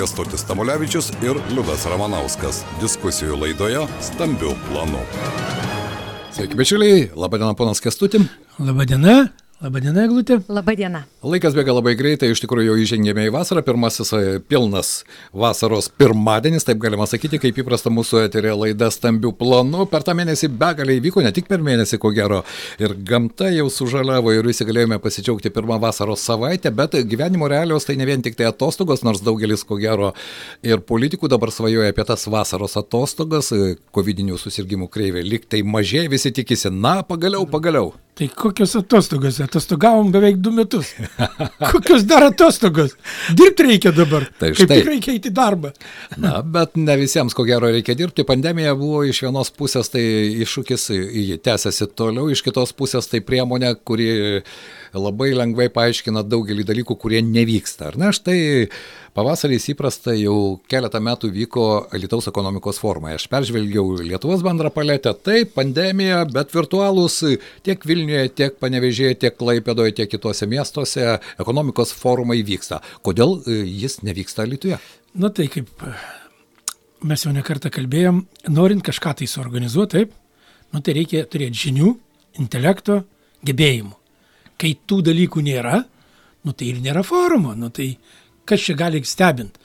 Kestutis Tamulevičius ir Liudas Ramanauskas. Diskusijų laidoje Stambių planų. Sveiki, bičiuliai. Labadiena, ponas Kestutim. Labadiena. Labadiena, Eglutė. Labadiena. Laikas bėga labai greitai, iš tikrųjų jau įžengėme į vasarą, pirmasis e, pilnas vasaros pirmadienis, taip galima sakyti, kaip įprasta mūsų eterė laida stambių planų. Per tą mėnesį begalė įvyko, ne tik per mėnesį, ko gero, ir gamta jau sužaliavo ir visi galėjome pasidžiaugti pirmą vasaros savaitę, bet gyvenimo realios tai ne vien tik tai atostogos, nors daugelis, ko gero, ir politikų dabar svajoja apie tas vasaros atostogas, COVID-19 susirgymų kreivė liktai mažėja, visi tikisi, na, pagaliau, pagaliau. Tai kokios atostogos? Atostogavom beveik du metus. Kokios dar atostogos? Dirbti reikia dabar. Tai Kaip štai. tik reikia eiti į darbą. Na, bet ne visiems, ko gero, reikia dirbti. Pandemija buvo iš vienos pusės tai iššūkis, ji tęsiasi toliau, iš kitos pusės tai priemonė, kuri labai lengvai paaiškina daugelį dalykų, kurie nevyksta. Ar ne? Štai pavasarys įprasta jau keletą metų vyko Lietuvos ekonomikos formai. Aš peržvelgiau Lietuvos bendrą paletę. Taip, pandemija, bet virtualūs tiek Vilniuje, tiek Panevežėje, tiek Klaipėdoje, tiek kitose miestuose ekonomikos forumai vyksta. Kodėl e, jis nevyksta Lietuvoje? Na tai kaip mes jau nekartą kalbėjom, norint kažką tai suorganizuoti, taip, nu tai reikia turėti žinių, intelekto, gebėjimų. Kai tų dalykų nėra, nu tai ir nėra forumo, nu tai kas čia gali stebint?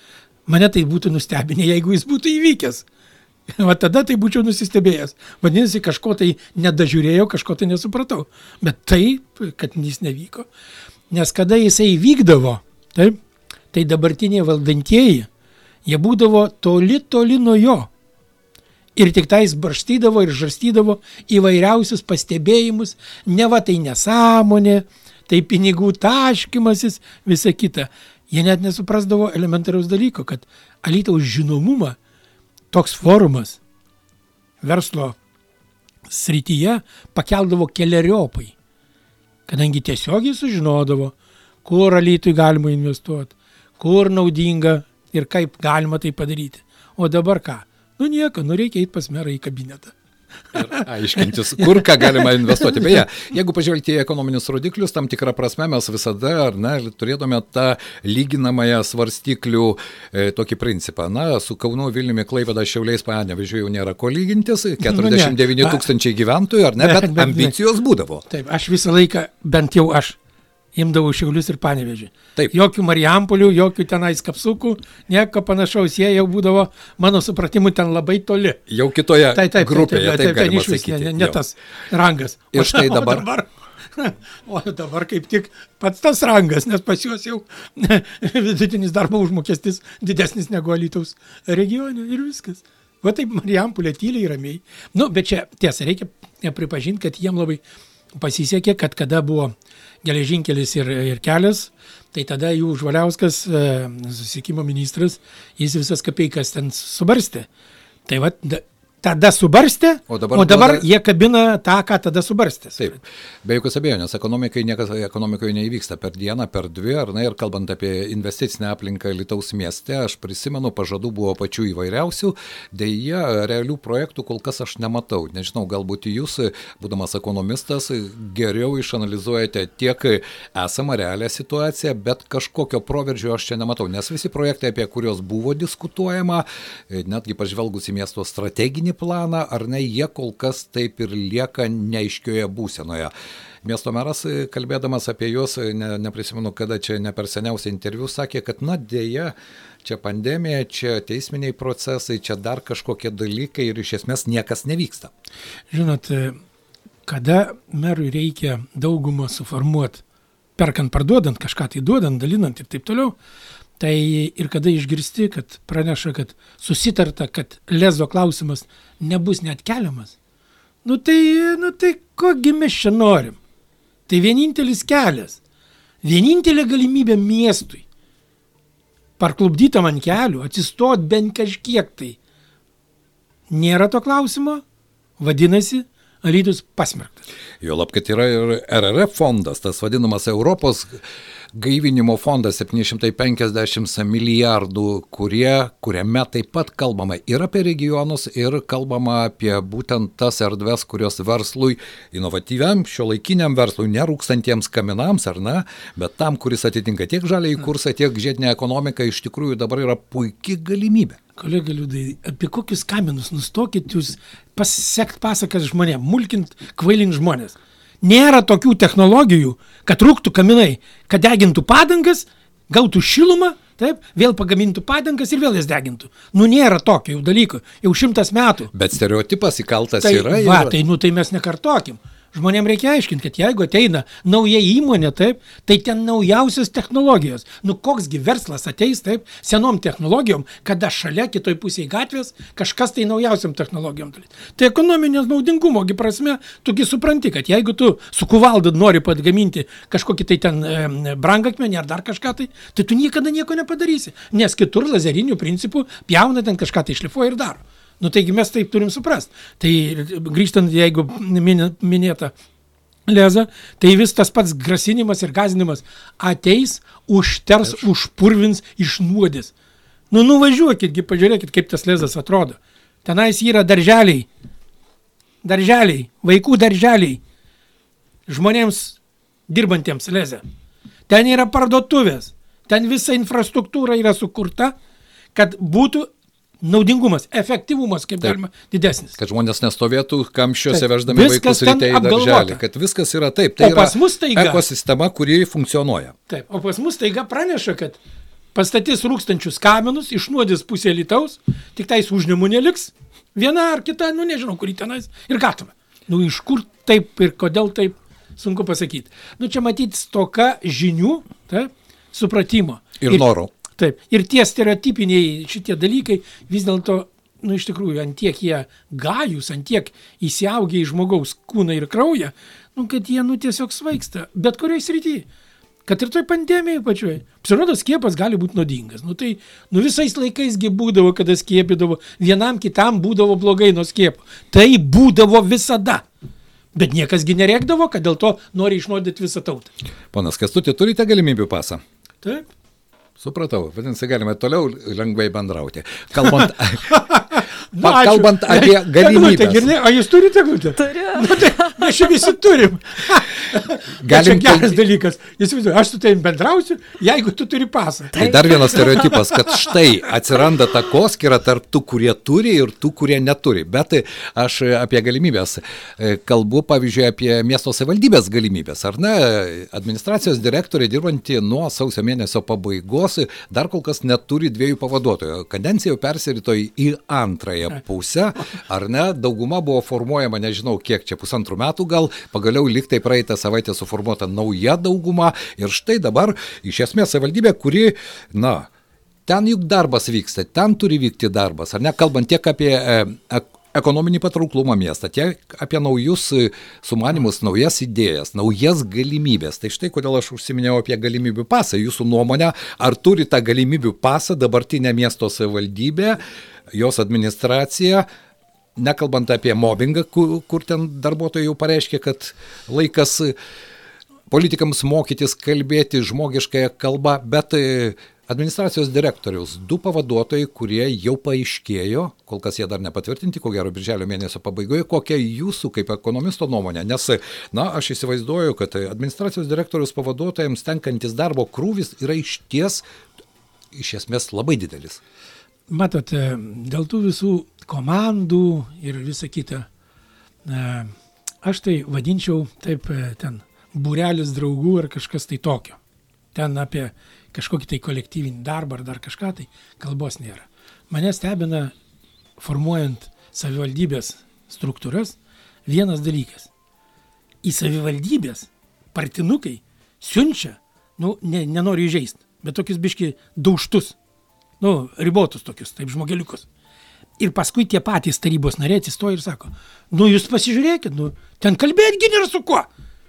Mane tai būtų nustebinę, jeigu jis būtų įvykęs. Va tada tai būčiau nusistebėjęs. Vadinasi, kažko tai nedažiūrėjau, kažko tai nesupratau. Bet taip, kad jis nevyko. Nes kada jisai vykdavo, taip, tai dabartiniai valdantieji, jie būdavo toli, toli nuo jo. Ir tik tais barštydavo ir žarstydavo įvairiausius pastebėjimus, ne va tai nesąmonė, tai pinigų taškimasis, visa kita. Jie net nesuprasdavo elementariaus dalyko, kad Alytaus žinomumą toks forumas verslo srityje pakeldavo keliariopai, kadangi tiesiogiai sužinodavo, kur Alytui galima investuoti, kur naudinga ir kaip galima tai padaryti. O dabar ką? Nu nieko, nu reikia eiti pas merą į kabinetą. ir aiškintis, kur ką galima investuoti. Beje, jeigu pažvelgti į ekonominius rodiklius, tam tikrą prasme mes visada, ar ne, turėtume tą lyginamąją svarstyklių e, tokį principą. Na, su Kaunu, Vilniumi, Klaipėda, Šiauliais, Panevežiu jau nėra ko lygintis, 49 ne. tūkstančiai gyventojų, ar ne, Bet- bet- ambicijos būdavo. Taip, aš visą laiką, bent jau aš, imdavau šiaulius ir panevežį. Taip. Jokių marijampolių, jokių tenais kapsukų, nieko panašaus, jie jau būdavo, mano supratimu, ten labai toli. Jau kitoje Tai taip, grupėje, taip, taip, taip, ten galima iš vis sakyti. ne, ne tas rangas. Ir štai O dabar- dabar O dabar kaip tik pats tas rangas, nes pas juos jau vidutinis darbo užmokestis didesnis negu Alytaus regione ir viskas. Va taip Marijampolė tyliai ramiai. Nu, bet čia tiesa, reikia pripažinti, kad jiem labai pasisekė, kad kada buvo geležinkelis ir, ir kelias, tai tada jų Žvaliauskas, e, susisiekimo ministras, jis visas kapeikas ten subarstė. Tai va, tada subarstė, O dabar, o dabar duoda- jie kabina tą, ką tada subarstė. Taip, be jokios abejonės, ekonomikai niekas ekonomikoje neįvyksta per dieną, per dvi, ar ne, ir kalbant apie investicinę aplinką Lietuvos mieste, aš prisimenu, pažadų buvo pačių įvairiausių, dėja, realių projektų kol kas aš nematau. Nežinau, galbūt jūs, būdamas ekonomistas, geriau išanalizuojate tiek esamą realią situaciją, bet kažkokio proveržio aš čia nematau, nes visi projektai, apie kuriuos buvo diskutuojama, netgi pažvelgus į miesto strateginį planą, ar ne, jie kol kas taip ir lieka neaiškioje būsenoje. Miesto meras, e, kalbėdamas apie juos, e, ne, neprisimenu, kada čia ne per seniausiai interviu sakė, kad, na, dėja, čia pandemija, čia teisminiai procesai, čia dar kažkokie dalykai ir iš esmės niekas nevyksta. Žinot, e, kada merui reikia daugumą suformuoti, perkant, parduodant, kažką tai duodant, dalinant ir taip toliau, tai ir kada išgirsti, kad praneša, kad susitarta, kad lezo klausimas nebus net keliamas, nu tai, nu tai kogi mes čia norim? Tai vienintelis kelias, vienintelė galimybė miestui parklubdytam ant kelių, atsistot bent kažkiek tai. Nėra to klausimo, vadinasi, Alytus pasmerktas. Juolab, kad yra ir RRF fondas, tas vadinamas Europos gaivinimo fondas 750 milijardų, kurie, kuriame taip pat kalbama ir apie regionus, ir kalbama apie būtent tas erdves, kurios verslui, inovatyviam, šio laikiniam verslui, nerūkstantiems kaminams ar ne, bet tam, kuris atitinka tiek žaliai kursą, tiek žiedinę ekonomiką, iš tikrųjų dabar yra puikia galimybė. Kolega Liudai, apie kokius kaminus nustokit jūs pasisekt pasakas žmonėm, mulkint, kvailint žmonės. Nėra tokių technologijų, kad rūktų kaminai, kad degintų padangas, gautų šilumą, taip, vėl pagamintų padangas ir vėl jas degintų. Nu nėra tokio jau dalyko, jau šimtas metų. Bet stereotipas įkaltas Tai, yra. va, ir- tai, nu, tai mes nekartokim. Žmonėms reikia aiškinti, kad jeigu ateina nauja įmonė, taip, tai ten naujausios technologijos. Nu koksgi verslas ateis, taip, senom technologijom, kada šalia kitoj pusėje gatvės kažkas tai naujausiam technologijom darys. Tai ekonominės naudingumogi prasme, tugi supranti, kad jeigu tu su kuvaldu nori pagaminti kažkokį tai ten e, brangakmenį ar dar kažką tai, tai tu niekada nieko nepadarysi. Nes kitur lazerinių principų pjauna ten kažką tai šlifuoja ir daro. Nu taigi mes taip turim suprasti. Tai grįžtant, jeigu minė- minėta leza, tai vis tas pats grasinimas ir gazinimas ateis, užters, užpurvins, išnuodis. Nu nuvažiuokitgi, pažiūrėkit, kaip tas lezas atrodo. Tenais yra darželiai. Darželiai, vaikų darželiai. Žmonėms dirbantiems lezę. Ten yra parduotuvės. Ten visa infrastruktūra yra sukurta, kad būtų naudingumas, efektyvumas kaip Taip. galima didesnis. Kad žmonės nestovėtų kamščiuose veždami vaikus ryte į darželį. Kad viskas yra taip. Tai O pas mus yra ekosistema, kuri funkcionuoja. Taip, o pas mus taiga praneša, kad pastatys rūkstančius kaminus, išnuodys pusę litaus, tik tais užnimų neliks, viena ar kita, nu nežinau, kurį tenais ir gatava. Nu iš kur taip ir kodėl taip, sunku pasakyti. Nu čia matyti stoka žinių, taip, supratimo. Ir norų. Taip, ir tie stereotipiniai šitie dalykai vis dėlto, nu iš tikrųjų, antiek jie gajus, antiek įsiaugia į žmogaus kūną ir kraują, nu kad jie, nu tiesiog svaigsta, bet kuriai srityje. Kad ir toj pandemijai pačioj. Pasirodo, skiepas gali būti nuodingas. Nu tai, nu visais laikaisgi būdavo, kada skiepydavo, vienam kitam būdavo blogai nuo skiepo. Tai būdavo visada. Bet niekasgi nereikdavo, kad dėl to nori išnuodyti visą tautą. Ponas Kestutė, turite galimybių pasą? Taip. Supratau, vadinasi, galime toliau lengvai bendrauti. Kalbant, Nu, Pa- ačiū. kalbant apie Eglutė, galimybes. girdė- O jūs turite glutę? Turiu. Nu, tai mes čia visi turim. Galim Galim geras kalbėti- dalykas. Jūs įsivaizduojate, aš su tavim bendrausiu, jeigu tu turi pasą. Tai dar vienas stereotipas, kad štai atsiranda takoskira tarp tų, kurie turi ir tų, kurie neturi. Bet e, aš e, apie galimybės e, kalbu, pavyzdžiui, apie miesto savivaldybės galimybės. Ar ne, administracijos direktorė dirbanti nuo sausio mėnesio pabaigos dar kol kas neturi dviejų pavaduotojų. Kadencija jau persirito į antrąją pusę. Ar ne, dauguma buvo formuojama, nežinau kiek čia, pusantrų metų gal, pagaliau liktai praeitą savaitę suformuota nauja dauguma. Ir štai dabar iš esmės savivaldybė, kuri, na, ten juk darbas vyksta, ten turi vykti darbas, ar ne, kalbant tiek apie e, ek- ekonominį patrauklumą miestą, tiek apie naujus e, sumanimus, naujas idėjas, naujas galimybės. Tai štai kodėl aš užsiminėjau apie galimybių pasą. Jūsų nuomonė, ar turi tą galimybių pasą dabartinė miesto savivaldybė, jos administracija, nekalbant apie mobbingą, kur, kur ten darbuotojai jau pareiškė, kad laikas politikams mokytis kalbėti žmogiškąją kalbą, bet e, administracijos direktoriaus du pavaduotojai, kurie jau paaiškėjo, kol kas jie dar nepatvirtinti, ko gero birželio mėnesio pabaigoje, kokia jūsų kaip ekonomisto nuomonė, nes, na, aš įsivaizduoju, kad administracijos direktorius pavaduotojams tenkantis darbo krūvis yra iš ties, iš esmės labai didelis. Matot, e, dėl tų visų komandų ir visa kita, e, aš tai vadinčiau taip e, ten būrelis draugų ar kažkas tai tokio. Ten apie kažkokį tai kolektyvinį darbą ar dar kažką tai kalbos nėra. Mane stebina, formuojant savivaldybės struktūras, vienas dalykas. Į savivaldybės partinukai siunčia, nu, ne, nenoriu įžeisti, bet tokius biški daužtus nu, ribotus tokius, taip žmogeliukus. Ir paskui tie patys tarybos nariai atsistoja ir sako, nu jūs pasižiūrėkit, nu, ten kalbėtgi nėra su kuo.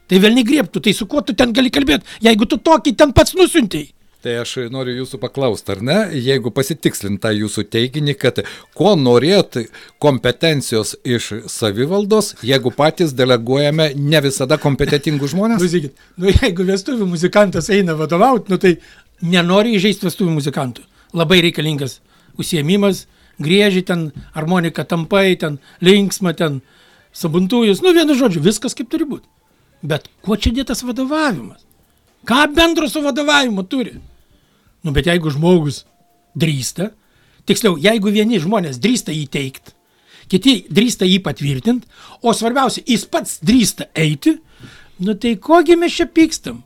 Tai vėl negriebtų, tai su kuo tu ten gali kalbėti, jeigu tu tokį ten pats nusiuntėjai. Tai aš noriu jūsų paklausti, ar ne, jeigu pasitikslinta jūsų teiginį, kad ko norėt kompetencijos iš savivaldos, jeigu patys deleguojame ne visada kompetitingus žmonės? Klausykit, nu jeigu vestuvių muzikantas eina vadovauti, nu tai nenori įžeisti vestuvių muzikantų. Labai reikalingas užsiemimas, grieži ten, harmonika tampai, ten linksma, ten sabuntujus, nu vienu žodžiu, viskas kaip turi būti. Bet kuo čia dėtas vadovavimas? Ką bendro su vadovavimu turi? Nu, bet jeigu žmogus drįsta, tiksliau, jeigu vieni žmonės drįsta jį teikti, kiti drįsta jį patvirtinti, o svarbiausia, jis pats drįsta eiti, nu tai kogi mes čia pykstam,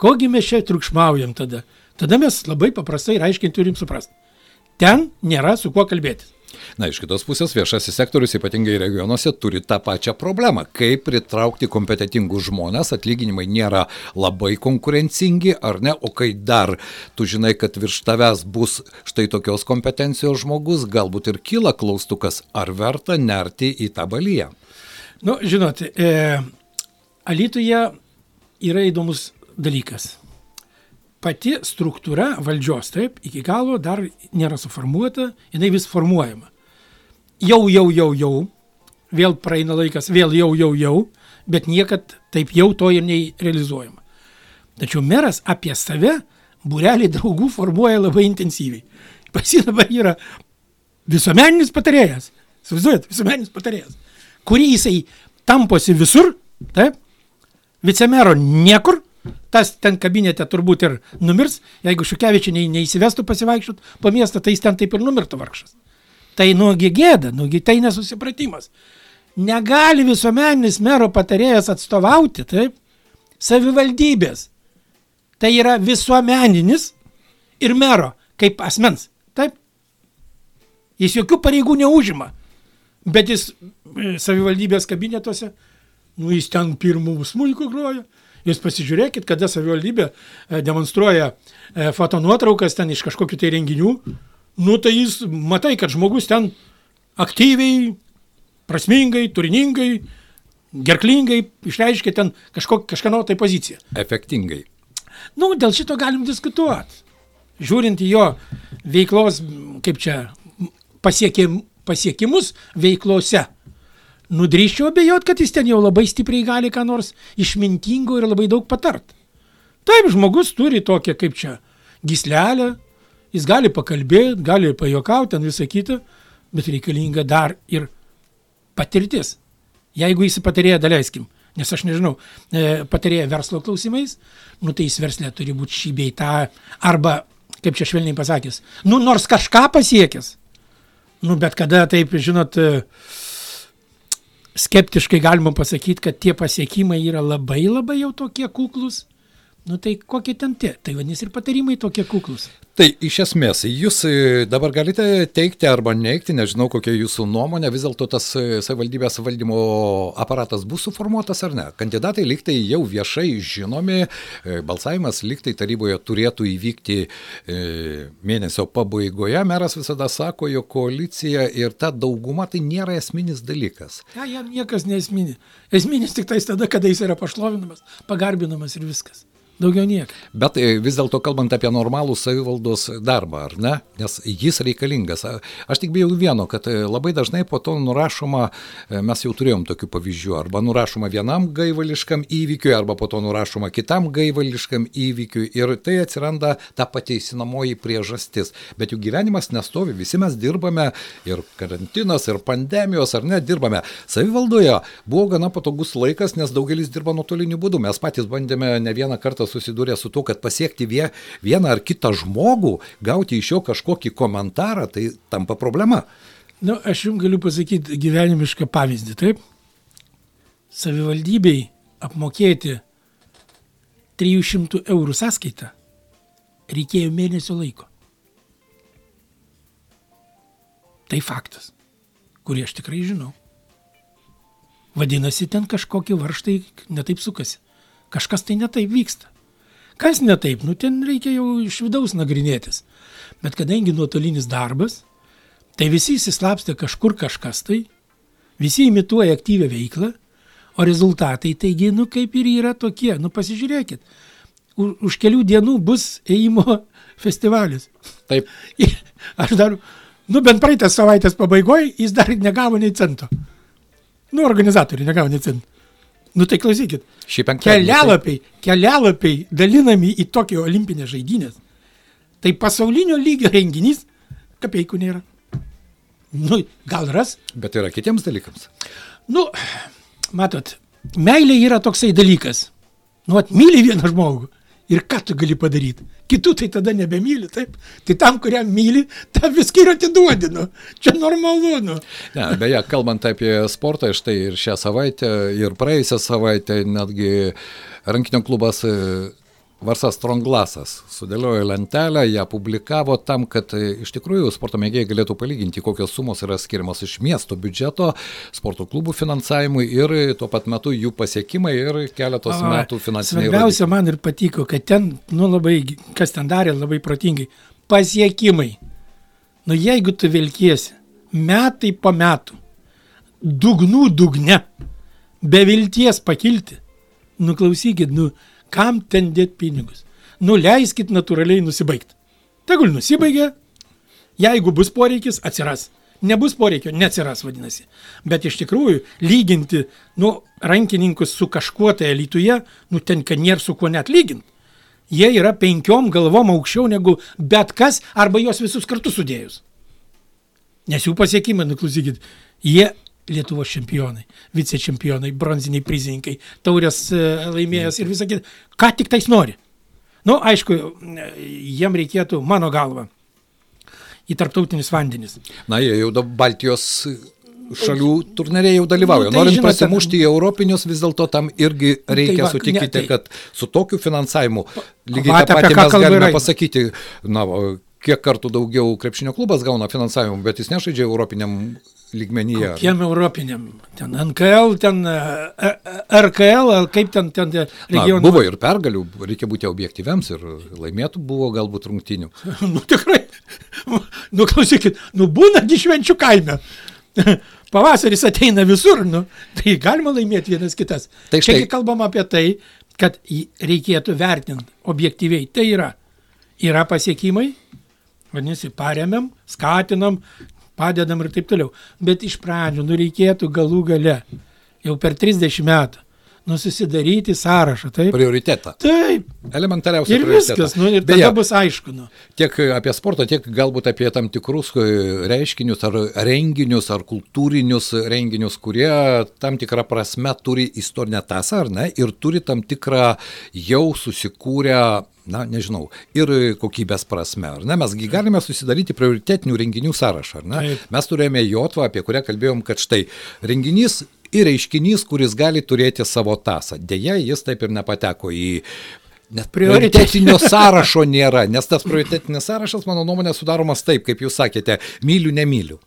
kogi mes čia triukšmaujam tada. Tada mes labai paprastai ir aiškiai turim suprasti. Ten nėra su kuo kalbėtis. Na, iš kitos pusės viešasis sektorius, ypatingai regionuose, turi tą pačią problemą. Kaip pritraukti kompetitingus žmonės, atlyginimai nėra labai konkurencingi, ar ne, o kai dar tu žinai, kad virš tavęs bus štai tokios kompetencijos žmogus, galbūt ir kyla klaustukas, ar verta nerti į tą balyją. Nu, žinot, e, Alytuje yra įdomus dalykas. Pati struktūra valdžios, taip, iki galo dar nėra suformuota, jinai vis formuojama jau, jau, jau, jau, vėl praeina laikas, vėl jau, jau, jau, bet niekad taip jau to ir nerealizuojama. Tačiau meras apie save burelį draugų formuoja labai intensyviai. Pas jį dabar yra visuomeninis patarėjas, įsivaizduojat, visuomeninis patarėjas, kurį jisai tamposi visur, taip, vicemero niekur, tas ten kabinete turbūt ir numirs, jeigu Šukevičiai neįsivestų pasivaikščiot po miestą, tai jis ten taip ir numirtų vargšas. Tai nugi gėda, nugi tai nesusipratimas. Negali visuomeninis mero patarėjas atstovauti, taip, savivaldybės. Tai yra visuomeninis ir mero kaip asmens, taip. Jis jokių pareigų neužima, bet jis e, savivaldybės kabinetuose, nu jis ten pirmų smulkų groja. Jūs pasižiūrėkit, kada savivaldybė e, demonstruoja e, fotonuotraukas ten iš kažkokių tai renginių, nu tai jis matai, kad žmogus ten aktyviai, prasmingai, turiningai, gerklingai išreiškia ten kažko, kažkieno tai poziciją. Efektingai. Nu, dėl šito galim diskutuoti. Žiūrint į jo veiklos, kaip čia, pasiekim, pasiekimus veiklose, nudryščiau abejot, kad jis ten jau labai stipriai gali ką nors išmintingo ir labai daug patart. Taip, žmogus turi tokią, kaip čia, gislelę, Jis gali pakalbėti, gali pajokauti, ten visą kitą, bet reikalinga dar ir patirtis. Jeigu jis patarėja, daleiskim, nes aš nežinau, e, patarėja verslo klausimais, nu tai jis verslė turi būti šį bei tą, arba, kaip čia švelniai pasakęs, nu nors kažką pasiekęs. Nu bet kada taip, žinot, e, skeptiškai galima pasakyti, kad tie pasiekimai yra labai labai jau tokie kuklus, nu tai kokie ten tie, tai vadinasi ir patarimai tokie kuklus. Tai iš esmės, jūs e, dabar galite teikti arba neikti, nežinau kokia jūsų nuomonė, vis dėlto tas e, savivaldybės valdymo aparatas bus suformuotas ar ne. Kandidatai liktai jau viešai žinomi, e, balsavimas liktai taryboje turėtų įvykti mėnesio pabaigoje. Meras visada sako, jo koalicija ir ta dauguma tai nėra esminis dalykas. Ja, jam niekas nesminis. Esminis tik tais tada, kada jis yra pašlovinamas, pagarbinamas ir viskas. Daugiau nieko. Bet e, vis dėlto kalbant apie normalų savivaldos darbą, ar ne? Nes jis reikalingas. Aš tik bijau vieno, kad e, labai dažnai po to nurašoma, e, mes jau turėjom tokių pavyzdžių, arba nurašoma vienam gaivališkam įvykiui, arba po to nurašoma kitam gaivališkam įvykiui ir tai atsiranda ta pateisinamoji priežastis. Bet jų gyvenimas nestovi, visi mes dirbame ir karantinas, ir pandemijos, ar ne, dirbame. Savivaldoje buvo gana patogus laikas, nes daugelis dirba nuotoliniu būdu. Mes patys bandėme ne vieną kartą kartą susidūrė su tuo, kad pasiekti vie, vieną ar kitą žmogų, gauti iš jo kažkokį komentarą, tai tampa problema. Na, nu, aš jums galiu pasakyti gyvenimišką pavyzdį, taip? Savivaldybei apmokėti 300 eurų sąskaitą reikėjo mėnesio laiko. Tai faktas, kurį aš tikrai žinau. Vadinasi, ten kažkokie varštai netaip sukasi kažkas tai netaip vyksta. Kas netaip, nu ten reikia jau iš vidaus nagrinėtis. Bet kadangi nuotolinis darbas, tai visi įsislapstė kažkur kažkas tai, visi imituoja aktyvę veiklą, o rezultatai taigi, nu kaip ir yra tokie, nu pasižiūrėkit, už, už kelių dienų bus ėjimo festivalis. Taip, Aš dar, nu bent praeitą savaitės pabaigoje jis dar negavo nei cento. Nu, organizatoriai negavo nei cento. Nu tai klausykit, šį penktadienį. kelialapiai, kelialapiai dalinami į Tokijo olimpinės žaidynės. Tai pasaulinio lygio renginys, kapeikų nėra. Nu, gal ras? Bet yra kitiems dalykams. Nu, matot, meilė yra toksai dalykas. Nu, atmyli vieną žmogų. Ir ką tu gali padaryti? Kitų tai tada nebemyli, taip? Tai tam, kuriam myli, tam viską ir atiduodi, nu. Čia normalu, nu. Ne, beje, kalbant apie sportą, štai ir šią savaitę, ir praėjusią savaitę netgi rankinio klubas e, Varsas Stronglasas sudėliojo lentelę, ją publikavo tam, kad e, iš tikrųjų sporto mėgėjai galėtų palyginti, kokios sumos yra skiriamos iš miesto biudžeto sporto klubų finansavimui ir tuo pat metu jų pasiekimai ir keletos O, metų finansiniai Svarbiausia man ir patiko, kad ten, nu labai, kas ten darė, labai protingai, pasiekimai. Nu jeigu tu vilkiesi metai po metų, dugnų dugne, be vilties pakilti, nu klausykit, nu kam ten dėti pinigus? Nu leiskit natūraliai nusibaigti. Tegul nusibaigia, jeigu bus poreikis, atsiras. Nebus poreikio, neatsiras vadinasi. Bet iš tikrųjų, lyginti, nu, rankininkus su kažkuo tai elituje, nu, ten, kad nėra su kuo net lyginti. Jie yra penkiom galvom aukščiau negu bet kas, arba juos visus kartu sudėjus. Nes jų pasiekimai, nuklausykit, jie Lietuvos čempionai, vicečempionai, bronziniai prizininkai, taurės e, laimėjęs ir visą kitą. Ką tik tais nori. Na, nu, aišku, jiem reikėtų, mano galva, į tarptautinius vandenis. Na, jie jau dabar Baltijos šalių turneriai jau dalyvauja. Nu, tai Norint prasimušti į europinius, vis dėlto tam irgi reikia, va, sutikite, ne, tai- kad su tokiu finansavimu lygiai Vat tą patį mes galime pasakyti, na, kiek kartų daugiau krepšinio klubas gauna finansavimą, bet jis nežaidžia europiniam lygmenyje. Tiem europiniam, ten NKL, ten e, e, RKL, ar kaip ten, ten regionai. buvo ir pergalių, reikia būti objektyviams ir laimėtų buvo galbūt rungtinių. nu tikrai, nu klausykit, nu būna gi švenčių kaime. Pavasaris ateina visur, nu, tai galima laimėti vienas kitas. Tai Čia štai- kai kalbam apie tai, kad reikėtų vertinti objektyviai. Tai yra, yra pasiekimai, vadinasi, paremiam, skatinam, padedam ir taip toliau. Bet iš pradžių, nu reikėtų galų gale, jau per 30 metų, nu susidaryti sąrašą, taip? Prioritetą. Taip. Elementariausia. Ir viskas, nu ir tada Beje, bus aišku, nu. Tiek apie sportą, tiek galbūt apie tam tikrus e, reiškinius ar renginius ar kultūrinius renginius, kurie tam tikrą prasme turi istorinę tasą, ar ne, ir turi tam tikrą jau susikūrę na, nežinau, ir kokybės prasme, ar ne? Mesgi galime susidaryti prioritetinių renginių sąrašą, ar ne? Taip. Mes turėjome Jotvą, apie kurią kalbėjom, kad štai renginys ir reiškinys, kuris gali turėti savo tasą. Deja, jis taip ir nepateko į Net prioritetinio sąrašo nėra, nes tas prioritetinis sąrašas, mano nuomonė, sudaromas taip, kaip jūs sakėte, myliu, nemyliu.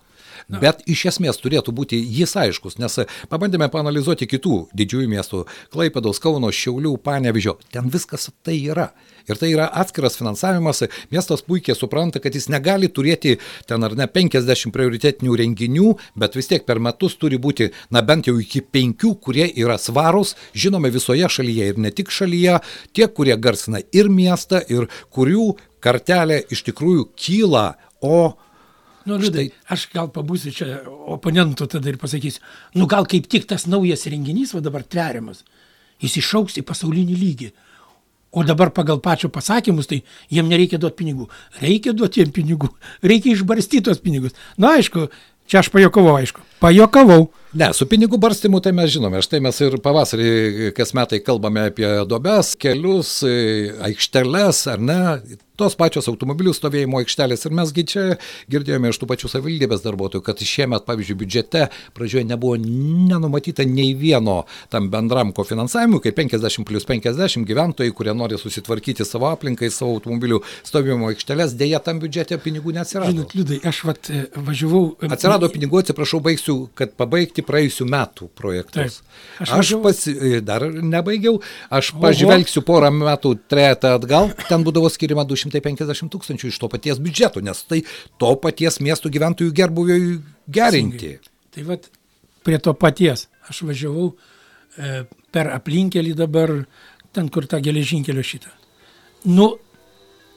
Bet iš esmės turėtų būti jis aiškus, nes pabandėme panalizuoti kitų didžiųjų miestų - Klaipados, Kauno, Šiaulių, Panevižio. Ten viskas tai yra. Ir tai yra atskiras finansavimas. Miestas puikiai supranta, kad jis negali turėti ten ar ne 50 prioritetinių renginių, bet vis tiek per metus turi būti, na bent jau iki penkių, kurie yra svarūs, žinome visoje šalyje ir ne tik šalyje, tie, kurie garsina ir miestą, ir kurių kartelė iš tikrųjų kyla, o Nu, liūdai, aš gal pabūsiu čia oponentų tada ir pasakysiu, nu gal kaip tik tas naujas renginys, o dabar tveriamas, jis išauks į pasaulinį lygį. O dabar pagal pačio pasakymus, tai jiem nereikia duoti pinigų. Reikia duoti jiem pinigų, reikia išbarstyti tos pinigus. Na aišku, čia aš pajokavau, aišku. Pajokavau. Ne, su pinigų barstimu tai mes žinome. Štai mes ir pavasarį kas metai kalbame apie duobes, kelius, e, aikšteles, ar ne, tos pačios automobilių stovėjimo aikštelės. Ir mesgi čia girdėjome iš tų pačių savivaldybės darbuotojų, kad šiemet, pavyzdžiui, biudžete pradžioje nebuvo nenumatyta nei vieno tam bendram kofinansavimui, kai 50 plus 50 gyventojai, kurie nori susitvarkyti savo aplinkai, savo automobilių stovėjimo aikšteles, dėja tam biudžete pinigų neatsirado. Žinot, liūdai, aš vat e, važiavau. e, Atsirado pinigų, atsiprašau, baigsiu, kad pabaigti praėjusių metų projektus. Taip. Aš, Aš važiavau- pasi, dar nebaigiau, aš Oho. pažvelgsiu porą metų trejetą atgal, ten būdavo skiriama 250 tūkstančių iš to paties biudžeto, nes tai to paties miestų gyventojų gerbuviui gerinti. Tai vad prie to paties. Aš važiavau e, per aplinkelį dabar, ten kur tą geležinkelio šitą. Nu,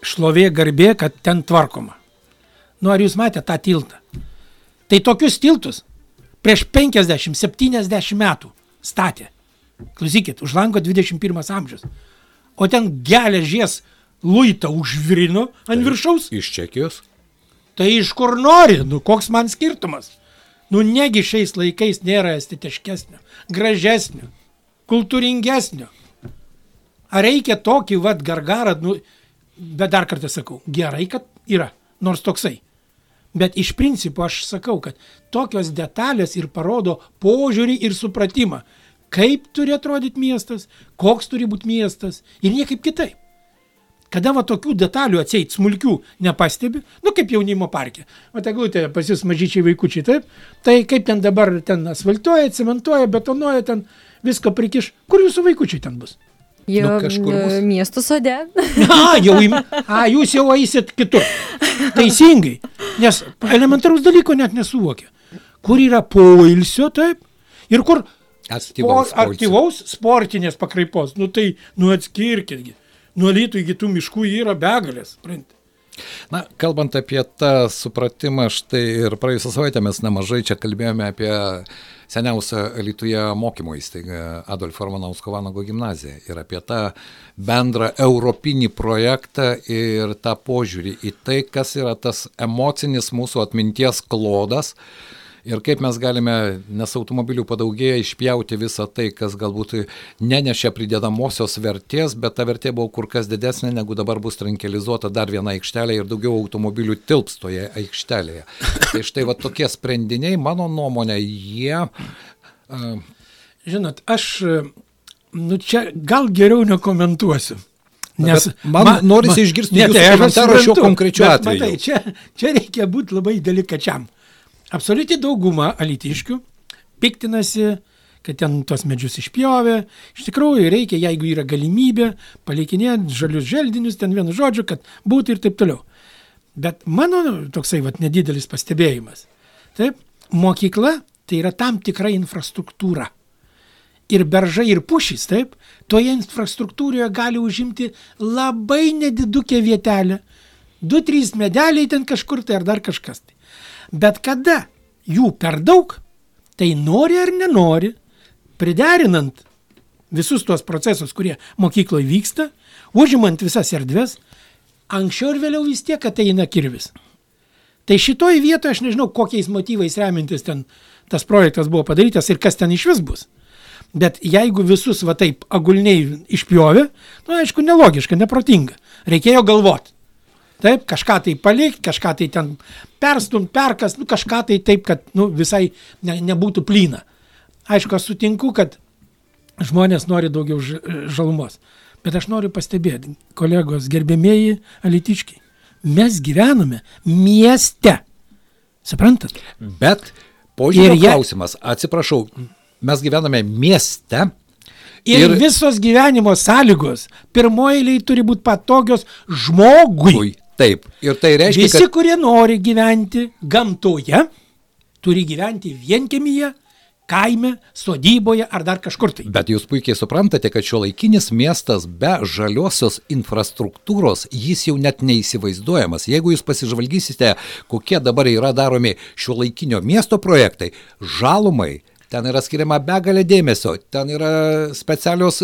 šlovė garbė, kad ten tvarkoma. Nu, ar jūs matėte tą tiltą? Tai tokius tiltus prieš 50-70 metų statė. Klausykit, už lango 21 amžius. O ten geležies luitą užvirino ant viršaus. Iš Čekijos? Tai iš kur nori, nu koks man skirtumas. Nu negi šiais laikais nėra estetiškesnio, gražesnio, kultūringesnio. Ar reikia tokį vad gargarą, nu, bet dar kartą sakau, gerai, kad yra, nors toksai. Bet iš principo aš sakau, kad tokios detalės ir parodo požiūrį ir supratimą, kaip turi atrodyti miestas, koks turi būti miestas ir niekaip kitaip. Kada va tokių detalių atseit smulkių nepastebi, nu kaip jaunimo parke. O teglutė pas jūs mažyčiai vaikučiai, taip, tai kaip ten dabar ten asfaltuoja, cementuoja, betonuoja, ten viską prikiš. Kur jūsų vaikučiai ten bus? Jau Nu, kažkur bus. e, miestų sode. A, jau, im, a, jūs jau eisit kitur. Teisingai. Nes elementarus dalyko net nesuvokia. Kur yra poilsio, taip, ir kur Aktyvaus poilsio. aktyvaus sportinės pakraipos. Nu tai, nu atskirkitgi. Nuo rytų iki tų miškų yra begalės. supranti. Na, kalbant apie tą supratimą, štai ir praėjusią savaitę mes nemažai čia kalbėjome apie seniausią Lietuvoje mokymo įstaigą Adolfo Romanausko Vanago gimnaziją ir apie tą bendrą europinį projektą ir tą požiūrį į tai, kas yra tas emocinis mūsų atminties klodas. Ir kaip mes galime, nes automobilių padaugėja, išpjauti visą tai, kas galbūt nenešia pridedamosios vertės, bet ta vertė buvo kur kas didesnė, negu dabar bus trankelizuota dar viena aikštelė ir daugiau automobilių tilps toje aikštelėje. Tai štai va tokie sprendiniai, mano nuomonė, jie... Uh, Žinot, aš, nu čia gal geriau nekomentuosiu. bet man norisi išgirsti jūsų tai komentarą šiuo konkrečiu atveju. Matai, čia, čia reikia būti labai delikačiam. Absoliuti dauguma alitiškių piktinasi, kad ten tos medžius išpjovė. Iš tikrųjų reikia, jeigu yra galimybė, palikinėti žalius želdinius, ten vienu žodžiu, kad būtų ir taip toliau. Bet mano toksai vat, nedidelis pastebėjimas. Taip, mokykla tai yra tam tikra infrastruktūra. Ir beržai, ir pušys, taip, toje infrastruktūroje gali užimti labai nedidukę vietelę. Du, trys medeliai ten kažkur tai ar dar kažkas. Tai. Bet kada jų per daug, tai nori ar nenori, priderinant visus tuos procesus, kurie mokykloje vyksta, užimant visas erdves, anksčiau ir vėliau vis tiek ateina kirvis. Tai šitoj vietoje aš nežinau, kokiais motyvais remintis ten tas projektas buvo padarytas ir kas ten iš vis bus. Bet jeigu visus va taip agulniai išpjovė, nu aišku, nelogiška, neprotinga. Reikėjo galvoti. Taip, kažką tai palikti, kažką tai ten perstumt, perkas, nu kažką tai taip, kad nu, visai ne, nebūtų plyna. Aišku, aš sutinku, kad žmonės nori daugiau žalumos. Bet aš noriu pastebėti, kolegos gerbėmėjai alitiškiai, mes gyvename mieste. Suprantat? bet požiūrio jie- klausimas, atsiprašau, mes gyvename mieste. Ir, Ir- ir visos gyvenimo sąlygos pirmoji eiliai turi būti patogios žmogui. Ui, taip. Ir tai reiškia, Visi, kad kurie nori gyventi gamtoje, turi gyventi vienkemyje, kaime, sodyboje ar dar kažkur tai. Bet jūs puikiai suprantate, kad šio laikinis miestas be žaliosios infrastruktūros, jis jau net neįsivaizduojamas. Jeigu jūs pasižvalgysite, kokie dabar yra daromi šio laikinio miesto projektai, žalumai, ten yra skiriama begalė dėmesio, ten yra specialios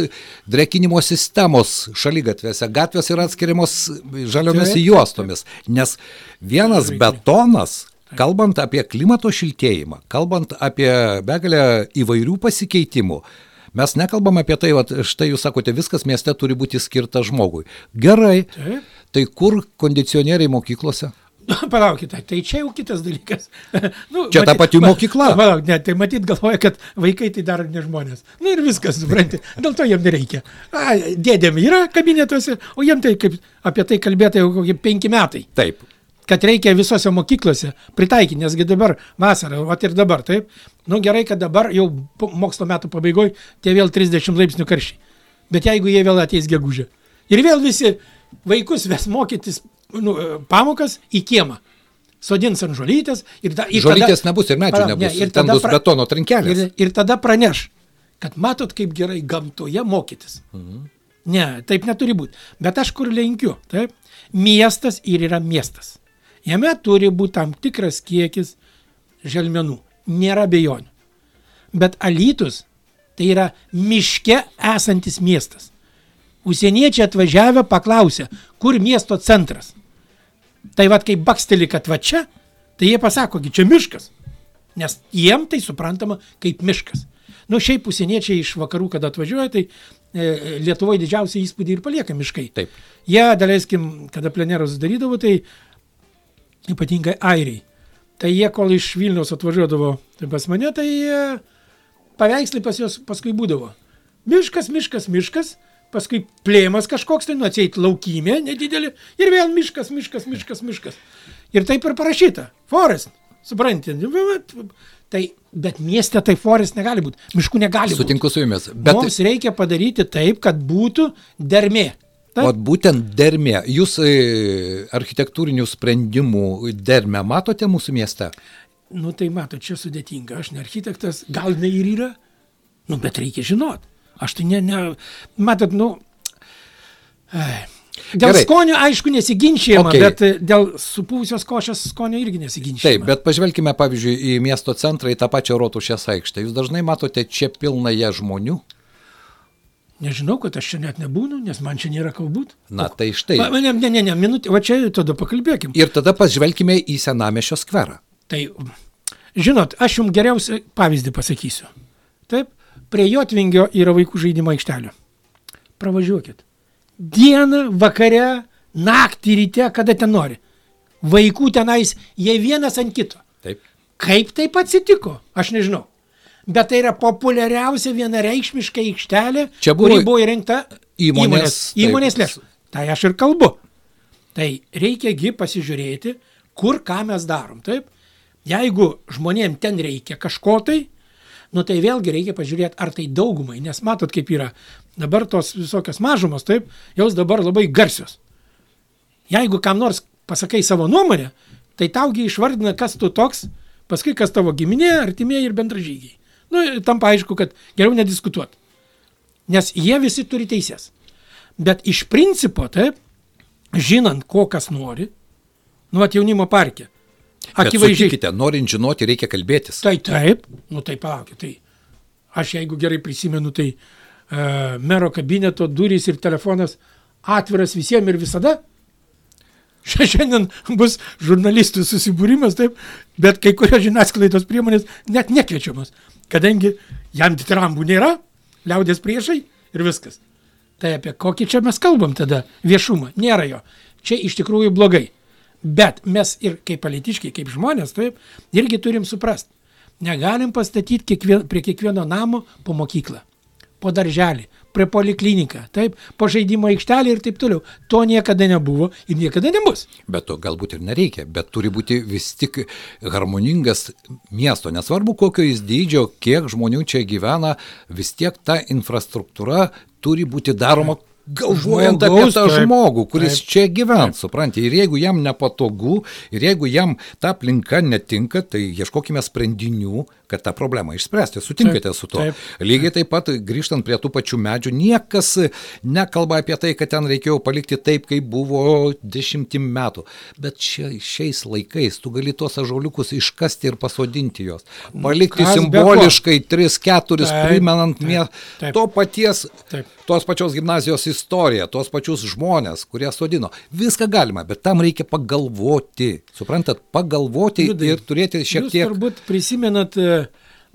drekinimo sistemos šalygatvėse, gatvės yra atskiriamos žaliomis Taip. juostomis, nes vienas betonas Kalbant apie klimato šiltėjimą, kalbant apie begalę įvairių pasikeitimų, mes nekalbam apie tai, vat, štai jūs sakote, viskas mieste turi būti skirta žmogui. Gerai, tai kur kondicionieriai mokyklose? Palaukite, tai čia jau kitas dalykas. nu, Čia ta pati mokykla. Palauk, ne, tai matyt galvoja, kad vaikai tai daro ne žmonės. Na nu, ir viskas, suprantate, dėl to jiem nereikia. A, dėdėm yra kabinetuose, o jiem tai kaip apie tai kalbėta jau kokie penki metai. Taip. kad reikia visose mokyklose pritaikyti, nesgi dabar vasara, o ir dabar, taip. Nu gerai, kad dabar jau mokslo metų pabaigoje tie vėl 30 laipsnių karščiai. Bet jeigu jie vėl ateis gegužę. Ir vėl visi vaikus ves mokytis nu, pamokas į kiemą. Sodins ant žolytės ir, da, ir Žolytės nebus ir medžių nebus, ir ten tada bus pra- betono trinkelės. Ir, ir tada praneš, kad matot, kaip gerai gamtoje mokytis. Mhm. Ne, taip neturi būti. Bet aš kur lenkiu, taip? Miestas ir yra miestas. Jame turi būti tam tikras kiekis želmenų. Nėra bejonių. Bet Alytus tai yra miške esantis miestas. Užsieniečiai atvažiavę paklausė, kur miesto centras. Tai vad, kai baksteli, kad va čia, tai jie pasako, čia miškas. Nes jiem tai suprantama kaip miškas. Nu, šiaip užsieniečiai iš vakarų, kada atvažiuoja, tai e, Lietuvoje didžiausią įspūdį ir palieka miškai. Taip. Jie, daleiskim, kada plenerus darydavo, tai ypatingai airiai. Tai jie, kol iš Vilniaus atvažiuodavo tai pas mane, tai e, paveikslai pas juos paskui būdavo. Miškas, miškas, miškas, paskui plėmas kažkoks, tai nuatseit laukymė nedidelė ir vėl miškas, miškas, miškas, miškas. Ir taip ir parašyta. Forest. Supranti? Nu, tai, bet mieste tai forest negali būti. Miškų negali būti. Sutinku su jumis. Bet mums reikia padaryti taip, kad būtų dermė. O būtent dermė. Jūs e, architektūrinių sprendimų dermę matote mūsų mieste? Nu tai matot, čia sudėtinga. Aš ne architektas, gal ne ir yra. Nu, bet reikia žinot. Aš tai ne, ne, matot, nu. Ai. Dėl Gerai. skonio, aišku, nesiginčijama, okay. bet e, dėl supūvusios košės skonio irgi nesiginčijama. Taip, bet pažvelkime, pavyzdžiui, į miesto centrą, į tą pačią Rotušės aikštę. Jūs dažnai matote čia pilnąją žmonių? Nežinau, kad aš čia net nebūnu, nes man čia nėra kalbūt. Na, tai štai. Va, ne, ne, ne, ne, minutė, va čia tada pakalbėkim. Ir tada pažvelkime į senamešio skverą. Tai, žinot, aš jums geriausią pavyzdį pasakysiu. Taip, prie Jotvingio yra vaikų žaidimo aikštelė. Pravažiuokit dieną, vakare, naktį, ryte, kada ten nori. Vaikų tenais, jie vienas ant kito. Taip. Kaip taip atsitiko, aš nežinau. Bet tai yra populiariausia vienareikšmiška aikštelė, Čia buvo, kuri buvo įrengta įmonės, įmonės, įmonės lėšų. Tai aš ir kalbu. Tai reikiagi pasižiūrėti, kur ką mes darom. Taip? Jeigu žmonėm ten reikia kažko tai, nu tai vėlgi reikia pažiūrėti, ar tai daugumai, nes matot, kaip yra. Dabar tos visokios mažumos, taip, jos dabar labai garsios. Jeigu kam nors pasakai savo nuomonę, tai taugi išvardina, kas tu toks, paskui kas tavo giminė, artimieji ir bendražygiai. Nu, tam paaišku, kad geriau nediskutuot. Nes jie visi turi teisės. Bet iš principo, taip, žinant, ko kas nori, nu, at jaunimo parke, Akivaizdžiai. Sutikite, norint žinoti, reikia kalbėtis. Tai taip, nu tai palaukit, tai aš jeigu gerai prisimenu, tai uh, mero kabineto durys ir telefonas atviras visiems ir visada. Šiandien bus žurnalistų susibūrimas, taip, bet kai kurios žiniasklaidos priemonės net nekviečiamas, kadangi jam titrambų nėra, liaudės priešai ir viskas. Tai apie kokį čia mes kalbam tada viešumą? Nėra jo. Čia iš tikrųjų blogai. Bet mes ir kaip politiškai, kaip žmonės, taip, irgi turim suprasti. Negalim pastatyti kiekvien, prie kiekvieno namo po mokyklą, po darželį, prie polikliniką, taip, po žaidimo aikštelį ir taip toliau. To niekada nebuvo ir niekada nebus. Bet to galbūt ir nereikia, bet turi būti vis tik harmoningas miesto, nesvarbu kokio jis dydžio, kiek žmonių čia gyvena, vis tiek ta infrastruktūra turi būti daroma galvojant Žmogaus, apie tą taip, žmogų, kuris taip, čia gyvens, supranti. Ir jeigu jam nepatogu, ir jeigu jam ta aplinka netinka, tai ieškokime sprendinių, kad tą problemą išspręsti. Sutinkate taip, su to. Taip, Lygiai taip pat, grįžtant prie tų pačių medžių, niekas nekalba apie tai, kad ten reikėjo palikti taip, kaip buvo dešimtim metų. Bet šia, šiais laikais tu gali tuos ažuoliukus iškasti ir pasodinti juos. Palikti Kas simboliškai 3-4, primenant mie... to paties, taip. Tos pačios gimnazijos istoriją, tos pačius žmonės, kurie sodino. Viską galima, bet tam reikia pagalvoti. Suprantat, pagalvoti Liudai, ir turėti šiek tiek... Jūs turbūt prisimenat e,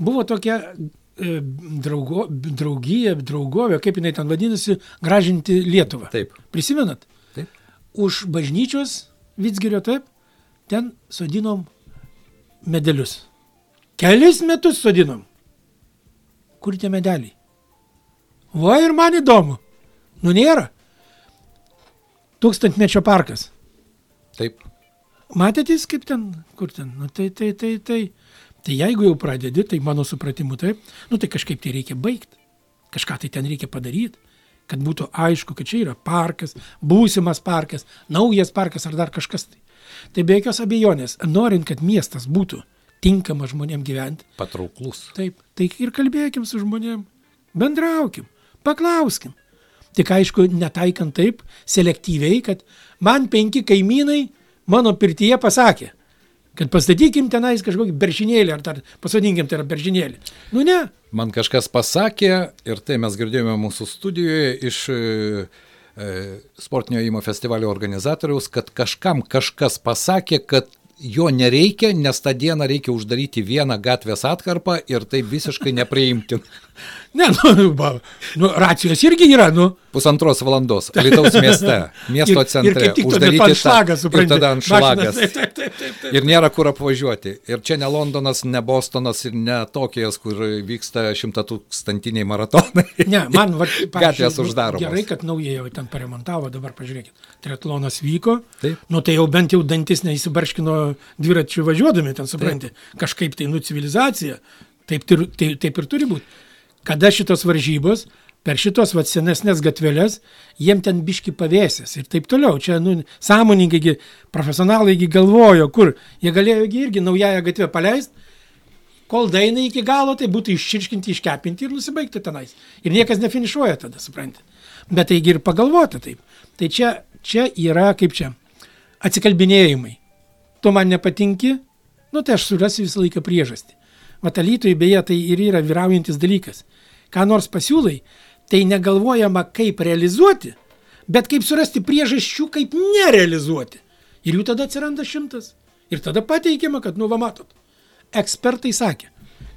buvo tokia e, draugo, draugija, draugovė, kaip jinai ten vadinasi, gražinti Lietuvą. Taip. Prisimenat? Taip. Už bažnyčios Vitsgirio taip, ten sodinom medelius. Kelis metus sodinom. Kur tie medeliai? Va ir man įdomu. Nu nėra. Tūkstantmečio parkas. Taip. Matėtės kaip ten, kur ten? Nu tai, tai, tai, tai. Tai jeigu jau pradedi, tai mano supratimu taip, nu tai kažkaip tai reikia baigti. Kažką tai ten reikia padaryti, kad būtų aišku, kad čia yra parkas, būsimas parkas, naujas parkas ar dar kažkas tai. Tai be jokios abejonės, norint, kad miestas būtų tinkamas žmonėm gyventi. Patrauklus. Taip, tai ir kalbėkim su žmonėm, bendraukim, paklauskim. Tik aišku, netaikant taip selektyviai, kad man penki kaimynai mano pirtyje pasakė, kad pastatykim tenais kažkokį beržinėlį, ar tar, pasodinkim tai yra beržinėlį. Nu ne. Man kažkas pasakė, ir tai mes girdėjome mūsų studijoje iš e, e sportinio įmo festivalio organizatoriaus, kad kažkam kažkas pasakė, kad jo nereikia, nes tą dieną reikia uždaryti vieną gatvės atkarpą ir tai visiškai nepriimti. Ne, nu, ba, nu, racijos irgi yra, nu. Pusantros valandos. Lietuvos mieste, miesto centre. Ir, ir uždaryti ant šlagas, suprantate. Ir tada ant šlagas. Taip, taip, taip, taip, taip. Ir nėra kur apvažiuoti. Ir čia ne Londonas, ne Bostonas ir ne Tokijas, kur vyksta šimtatūkstantiniai maratonai. Ne, man, va, gatvės uždaromos. Gerai, kad naujai jau ten paremontavo, dabar pažiūrėkit. Triatlonas vyko. Taip. Nu tai jau bent jau dantis neįsibarškino dviračių važiuodami, ten supranti. Kažkaip tai, nu, civilizacija. Taip, taip, taip, taip ir turi būti kada šitos varžybos per šitos vat senesnės gatvelės, jiem ten biški pavėsės ir taip toliau. Čia, nu, sąmoningai, profesionalai galvojo, kur jie galėjo irgi naująją gatvę paleisti, kol daina iki galo, tai būtų iščirškinti, iškepinti ir nusibaigti tenais. Ir niekas nefinišuoja tada, suprantate. Bet taigi ir pagalvoti taip. Tai čia, čia yra, kaip čia, atsikalbinėjimai. Tu man nepatinki, nu tai aš surasiu visą laiką priežastį. Vatalytojai beje tai ir yra vyraujantis dalykas. Ką nors pasiūlai, tai negalvojama kaip realizuoti, bet kaip surasti priežasčių, kaip nerealizuoti. Ir jų tada atsiranda šimtas. Ir tada pateikiama, kad, nu, va matot, ekspertai sakė.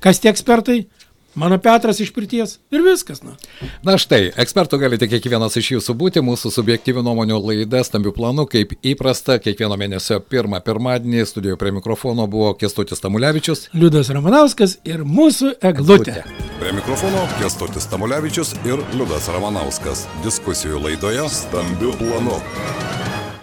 Kas tie ekspertai? Mano Petras iš pirties ir viskas. Na. na štai, ekspertų galite kiekvienas iš jūsų būti, mūsų subjektyvių nuomonių laida stambių planų, kaip įprasta, kiekvieno mėnesio pirmą pirmadienį studijoje prie mikrofono buvo Kestutis Tamulevičius, Liudas Ramanauskas ir mūsų eglutė. eglutė. Prie mikrofono Kestutis Tamulevičius ir Liudas Ramanauskas. Diskusijų laidoje stambių planų.